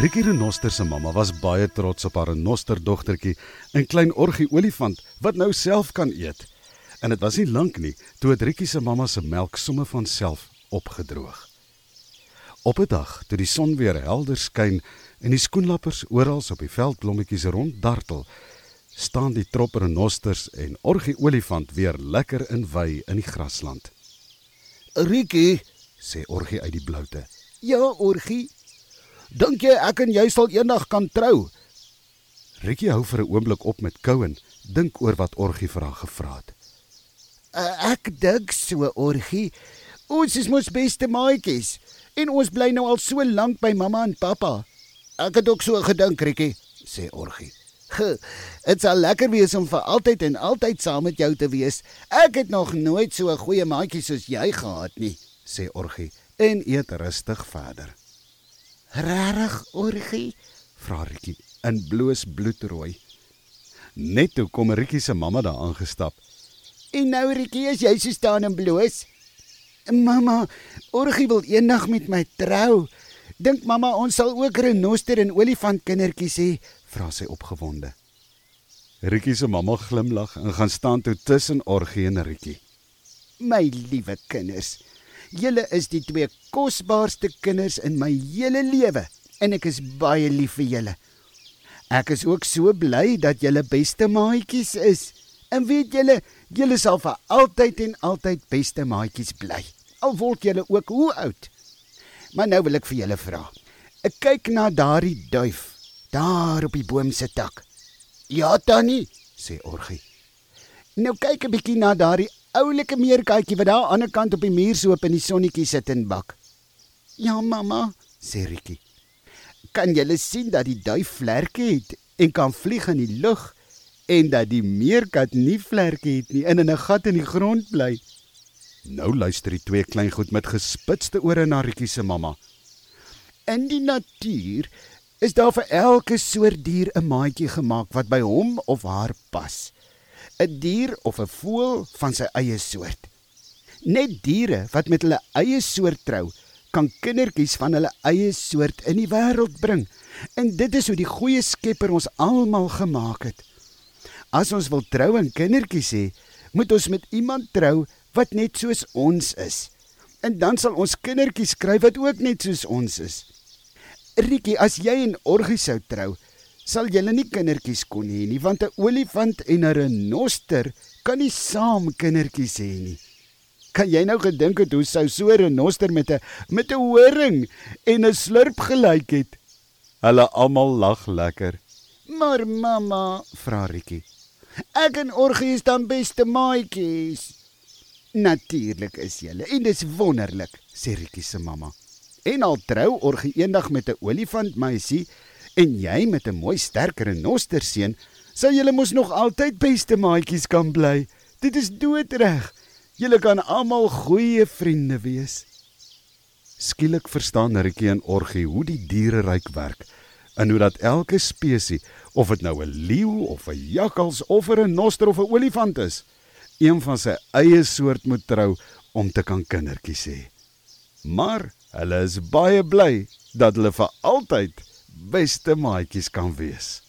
Rikkie Renoster se mamma was baie trots op haar renosterdogtertjie, 'n klein orgie olifant wat nou self kan eet. En dit was nie lank nie toe het Rikkie se mamma se melk somme van self opgedroog. Op 'n dag, toe die son weer helder skyn en die skoenlappers oral op die veldblommetjies ronddartel, staan die trop renosters en orgie olifant weer lekker in wy in die grasland. Rikkie, sê orgie uit die bloute. ja, Orgie. Dink jy ek en jy sal eendag kan trou? Rikkie hou vir 'n oomblik op met kou en dink oor wat orgie vir haar gevra het. Uh, ek dink so, Orgie. Ons is mos beste maatjies en ons bly nou al so lank by mamma en pappa. Ek het ook so gedink, Rikkie, sê Orgie. Dit sal lekker wees om vir altyd en altyd saam met jou te wees. Ek het nog nooit so 'n goeie maatjie soos jy gehad nie, sê Orgie en eet rustig verder. Regtig, Orgie? Vra Rikkie in bloos bloedrooi. Net toe kom Rikkie se mamma daar aangestap. En nou Rikkie, as jy so staan en bloos. Mamma, Orgie wil eendag met my trou. Dink mamma ons sal ook renoster en olifant kindertjies hê, vra sy opgewonde. Rikkie se mamma glimlag en gaan staan toe tussen Orgie en Rikkie. My liewe kinders, julle is die twee kosbaarste kinders in my hele lewe en ek is baie lief vir julle. Ek is ook so bly dat julle beste maatjies is. En weet julle, julle sal vir altyd en altyd beste maatjies bly. Al word julle ook hoe oud. Maar nou wil ek vir julle vra. Ek kyk na daardie duif daar op die boom se tak. Ja, Tannie, sê Orgie. Nou kyk 'n bietjie na daardie oulike meerkatjie wat daar aan die ander kant op die muur so op in die sonnetjie sit en bak. Ja, mamma, sê Rikkie. Kan jy sien dat die duif vlerke het en kan vlieg in die lug en dat die meerkat nie vlerke het nie en in 'n gat in die grond bly? Nou luister die twee klein goed met gespitste ore na Rikkie se mamma. In die natuur is daar vir elke soort dier 'n maatjie gemaak wat by hom of haar pas. 'n Dier of 'n voël van sy eie soort. Net diere wat met hulle eie soort trou, kan kindertjies van hulle eie soort in die wêreld bring. En dit is hoe die goeie Skepper ons almal gemaak het. As ons wil trou en kindertjies hê, moet ons met iemand trou wat net soos ons is. En dan sal ons kindertjies kry wat ook net soos ons is. Rikkie, as jy en Orgie sou trou, sal julle nie kindertjies kon hê nie, want 'n olifant en 'n renoster kan nie saam kindertjies hê nie. Kan jy nou gedink het hoe sou so 'n renoster met 'n met 'n horing en 'n slurp gelyk het? Hulle almal lag lekker. Maar mamma, vra Rikkie. Ek en Orgie is dan beste maatjies. Natuurlik is julle en dis wonderlik, sê Rikkie se mamma. En al trou Orgie eendag met 'n olifant meisie en jy met 'n mooi sterk renoster seun, sal julle mos nog altyd beste maatjies kan bly. Dit is doodreg. Julle kan almal goeie vriende wees. Skielik verstaan Rikkie en Orgie hoe die diereryk werk en hoe dat elke spesies, of dit nou 'n leeu of 'n jakkals of 'n renoster of 'n olifant is, een van sy eie soort moet trou om te kan kindertjies hê. Maar hulle is baie bly dat hulle vir altyd beste maatjies kan wees.